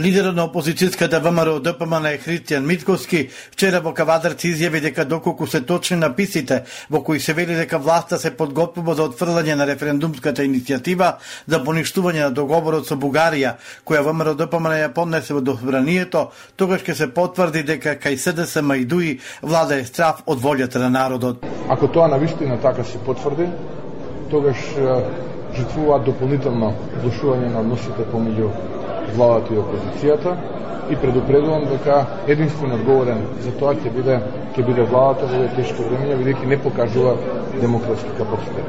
Лидерот на опозицијската ВМРО ДПМН е Христијан Митковски вчера во Кавадарци изјави дека доколку се точни написите во кои се вели дека власта се подготвува за отфрлање на референдумската иницијатива за поништување на договорот со Бугарија, која ВМРО ДПМН ја поднесе во добранието, тогаш ќе се потврди дека кај СДСМ и ДУИ влада е страв од волјата на народот. Ако тоа навистина така се потврди, тогаш жртвуваат дополнително влушување на односите помеѓу владата и опозицијата и предупредувам дека единствено одговорен за тоа ќе биде ќе биде владата во овие тешки времења бидејќи не покажува демократски капацитет.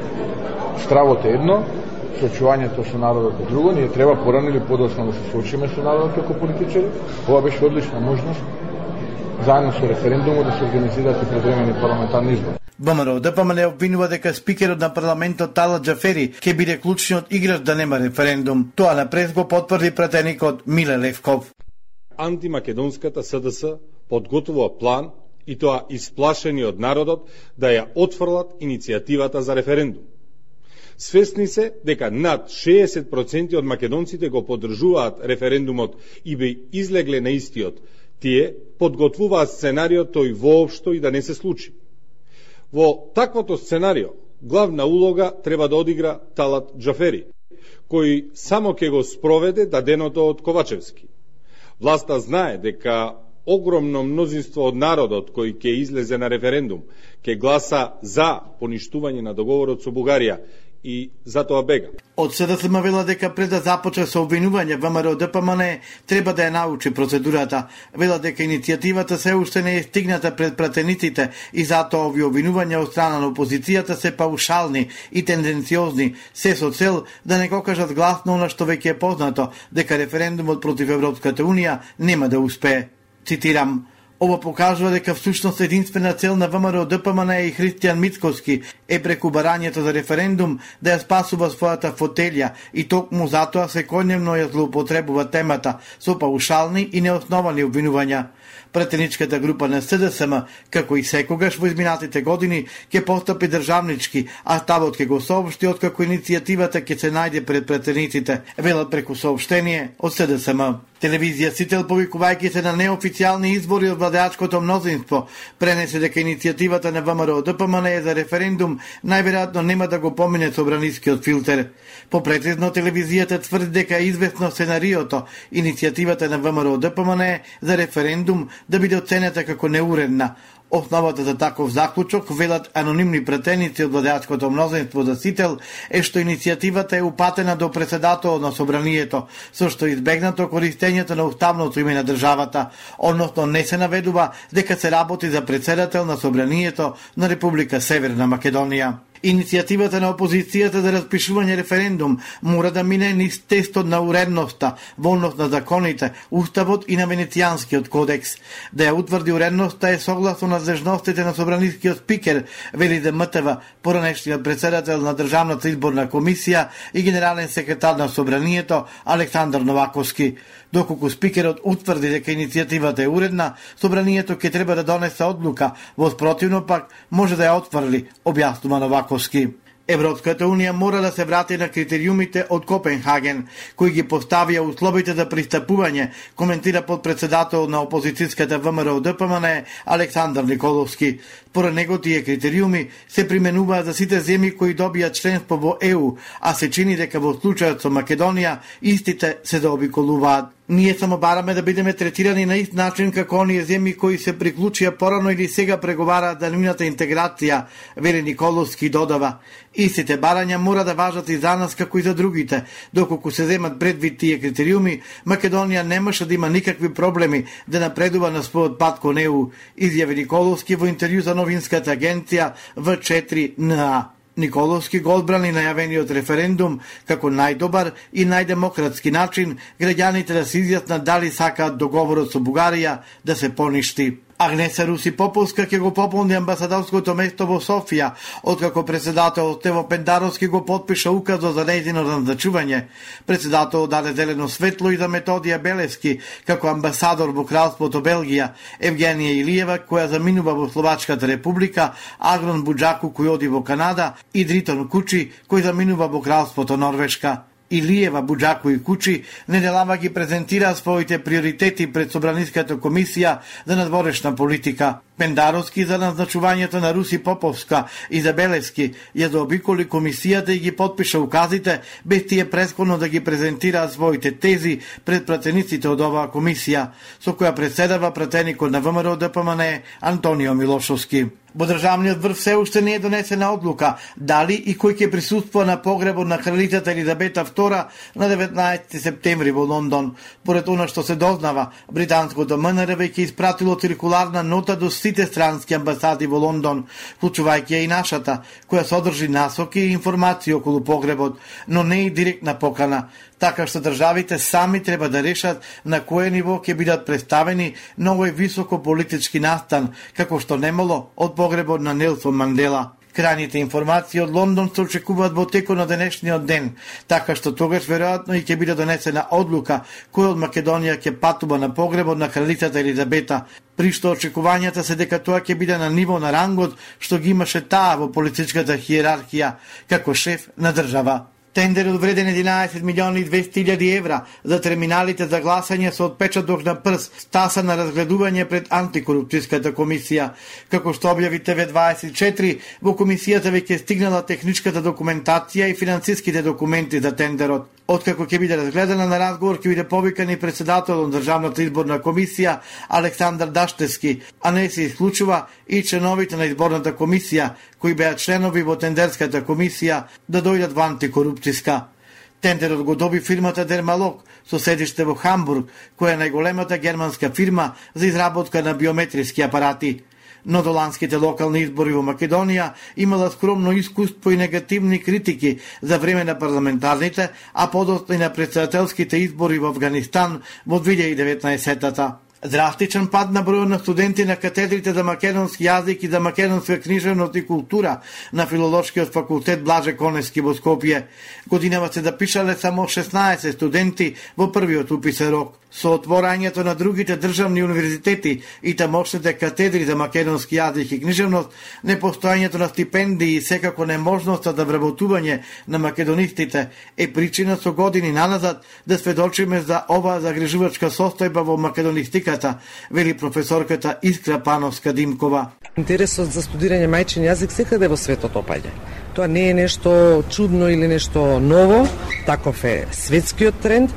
Стравот е едно, соочувањето со народот е друго, ние треба порано или подосно да се соочиме со народот како политичари. Ова беше одлична можност заедно со референдумот да се организираат и предвремени парламентарни избори. ВМРО ДПМН да обвинува дека спикерот на парламентот Тала Джафери ќе биде клучниот играч да нема референдум. Тоа на прес го потврди пратеникот Миле Левков. Антимакедонската СДС подготвува план и тоа исплашени од народот да ја отфрлат иницијативата за референдум. Свесни се дека над 60% од македонците го поддржуваат референдумот и би излегле на истиот. Тие подготвуваат сценариот тој воопшто и да не се случи. Во таквото сценарио, главна улога треба да одигра Талат Джафери, кој само ќе го спроведе даденото од Ковачевски. Власта знае дека огромно мнозинство од народот кој ќе излезе на референдум, ќе гласа за поништување на договорот со Бугарија и затоа бега. Од СДСМ вела дека пред да започне со обвинување ВМРО ДПМН треба да ја научи процедурата. Вела дека иницијативата се уште не е стигната пред пратениците и затоа овие обвинувања од страна на опозицијата се паушални и тенденциозни, се со цел да не го кажат гласно она што веќе е познато, дека референдумот против Европската Унија нема да успее. Цитирам, Ова покажува дека всушност единствена цел на ВМРО ДПМН и Христијан Мицковски е преку барањето за референдум да ја спасува својата фотелја и токму затоа секојдневно ја злоупотребува темата со паушални и неосновани обвинувања. Претеничката група на СДСМ, како и секогаш во изминатите години, ќе постапи државнички, а ставот ќе го соопшти откако иницијативата ќе се најде пред претениците, велат преку сообштение од СДСМ. Телевизија Сител, повикувајќи се на неофицијални избори од владеачкото мнозинство, пренесе дека иницијативата на ВМРО ДПМН е за референдум. Најверојатно нема да го помине собранискиот филтер. Попрецизно телевизијата тврди дека е известно сценариото. Иницијативата на ВМРО ДПМН за референдум да биде оценета како неуредна, Основата за таков заклучок, велат анонимни претеници од владеачкото мнозинство за Сител, е што иницијативата е упатена до председател на собранието, со што избегнато користењето на уставното име на државата, односно не се наведува дека се работи за председател на собранието на Република Северна Македонија. Иницијативата на опозицијата за распишување референдум мора да мине низ тестот на уредноста, волност на законите, уставот и на Венецијанскиот кодекс. Да ја утврди уредноста е согласно надлежностите на собранискиот спикер, вели ДМТВ, поранешниот председател на Државната изборна комисија и генерален секретар на собранието Александар Новаковски. Доколку спикерот утврди дека иницијативата е уредна, собранието ќе треба да донесе одлука, во спротивно пак може да ја отфрли, објаснува Новаковски. Европската Унија мора да се врати на критериумите од Копенхаген, кои ги поставија условите за пристапување, коментира подпредседател на опозицијската ВМРО ДПМН Александар Николовски. Според него тие критериуми се применуваат за сите земји кои добија членство во ЕУ, а се чини дека во случајот со Македонија истите се заобиколуваат. Ние само бараме да бидеме третирани на ист начин како оние земји кои се приклучија порано или сега преговараат за нивната интеграција, вели Николовски додава. Истите барања мора да важат и за нас како и за другите. Доколку се земат предвид тие критериуми, Македонија немаше да има никакви проблеми да напредува на својот пат кон ЕУ, изјави Николовски во интервју за новинската агенција В4НА. Николовски го одбрани најавениот референдум како најдобар и најдемократски начин граѓаните да се изјаснат дали сакаат договорот со Бугарија да се поништи. Агнеса Руси Поповска ќе го пополни амбасадорското место во Софија, откако председател Тево Пендаровски го подпиша указо за нејзино назначување. Председател даде зелено светло и за Методија Белески како амбасадор во Кралството Белгија, Евгенија Илиева која заминува во Словачката република, Агрон Буџаку кој оди во Канада и Дритон Кучи кој заминува во Кралството Норвешка. Илиева, Буџако и Кучи неделава ги презентира своите приоритети пред Собраниската комисија за надворешна политика. Пендаровски за назначувањето на Руси Поповска и Забелевски ја заобиколи комисијата и ги подпиша указите, без тие пресконо да ги презентираат своите тези пред пратениците од оваа комисија, со која председава пратеникот на ВМРО ДПМН Антонио Милошовски. Во државниот врв се уште не е донесена одлука дали и кој ќе присуствува на погребот на кралицата Елизабета II на 19 септември во Лондон. Поред она што се дознава, британското МНР веќе испратило циркуларна нота до сите странски амбасади во Лондон, вклучувајќи и нашата, која содржи насоки и информации околу погребот, но не и директна покана, така што државите сами треба да решат на кое ниво ќе бидат представени на овој високо политички настан, како што немало од погребот на Нелсон Мандела. Крајните информации од Лондон се очекуваат во текот на денешниот ден, така што тогаш веројатно и ќе биде донесена одлука кој од Македонија ќе патува на погребот на кралицата Елизабета, при што очекувањата се дека тоа ќе биде на ниво на рангот што ги имаше таа во политичката хиерархија како шеф на држава. Тендерот вреден 11 милиони и 200 евра за терминалите за гласање со отпечаток на прс стаса на разгледување пред антикорупцијската комисија. Како што објави ТВ24, во комисијата веќе стигнала техничката документација и финансиските документи за тендерот. Откако ќе биде разгледана на разговор ќе биде повикан и председател на Државната изборна комисија Александар Даштески, а не се исклучува и членовите на изборната комисија кои беа членови во тендерската комисија да дојдат во антикорупцијска. Тендерот го доби фирмата Дермалог со седиште во Хамбург, која е најголемата германска фирма за изработка на биометриски апарати но доланските локални избори во Македонија имала скромно искуство и негативни критики за време на парламентарните, а подоцна и на председателските избори во Афганистан во 2019-та. Драстичен пад на бројот на студенти на катедрите за македонски јазик и за македонска книжевност и култура на филолошкиот факултет Блаже Конески во Скопје. Годинава се запишале само 16 студенти во првиот уписен рок со отворањето на другите државни универзитети и тамошните катедри за македонски јазик и книжевност, непостојањето на стипендии и секако неможноста за вработување на македонистите е причина со години наназад да сведочиме за оваа загрижувачка состојба во македонистиката, вели професорката Искра Пановска Димкова. Интересот за студирање мајчин јазик секаде во светот опаѓа. Тоа не е нешто чудно или нешто ново, таков е светскиот тренд,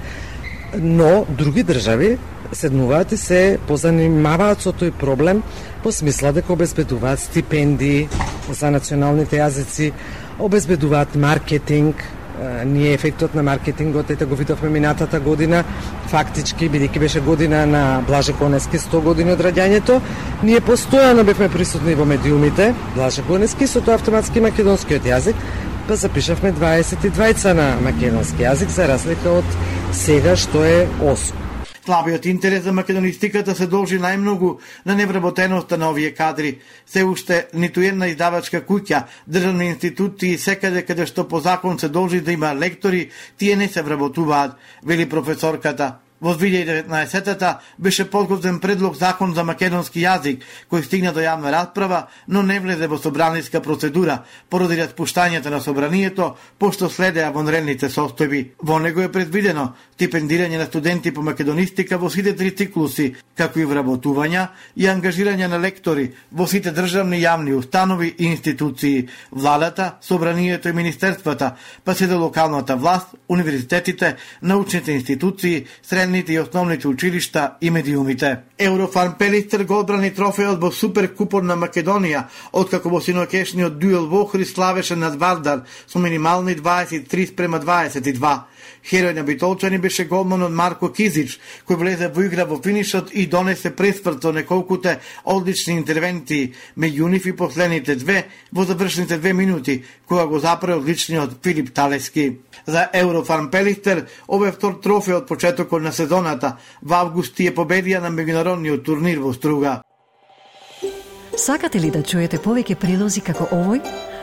но други држави седнуваат и се позанимаваат со тој проблем по смисла дека обезбедуваат стипендии за националните јазици, обезбедуваат маркетинг, ние ефектот на маркетингот ете го видовме минатата година, фактички бидејќи беше година на Блаже Конески 100 години од раѓањето, ние постојано бевме присутни во медиумите, Блаже Конески со тоа автоматски македонскиот јазик, па запишавме 22 на македонски јазик за разлика од сега што е 8. Слабиот интерес за македонистиката се должи најмногу на невработеноста на овие кадри. Се уште ниту една издавачка куќа, државни институции секаде каде што по закон се должи да има лектори, тие не се вработуваат, вели професорката. Во 2019-та беше подготвен предлог закон за македонски јазик, кој стигна до јавна расправа, но не влезе во собраниска процедура, поради распуштањето на собранието, пошто следеа вонредните состојби. Во него е предвидено стипендирање на студенти по македонистика во сите три циклуси, како и вработувања и ангажирање на лектори во сите државни јавни установи и институции, владата, собранието и министерствата, па се до локалната власт, универзитетите, научните институции, средни средните и основните училишта и медиумите. Еврофарм Пелистер го одбрани трофеот во Суперкупот на Македонија, откако во синокешниот дуел во Охрид славеше над Вардар со минимални 23 спрема 22. Херој на битолчани беше голманот Марко Кизич, кој влезе во игра во финишот и донесе пресврт со неколкуте одлични интервенти меѓу нив и последните две во завршните две минути, кога го запре одличниот Филип Талески. За Еврофарм Пелистер, овој втор трофе од почетокот на сезоната, во август тие победија на меѓународниот турнир во Струга. Сакате ли да чуете повеќе прилози како овој?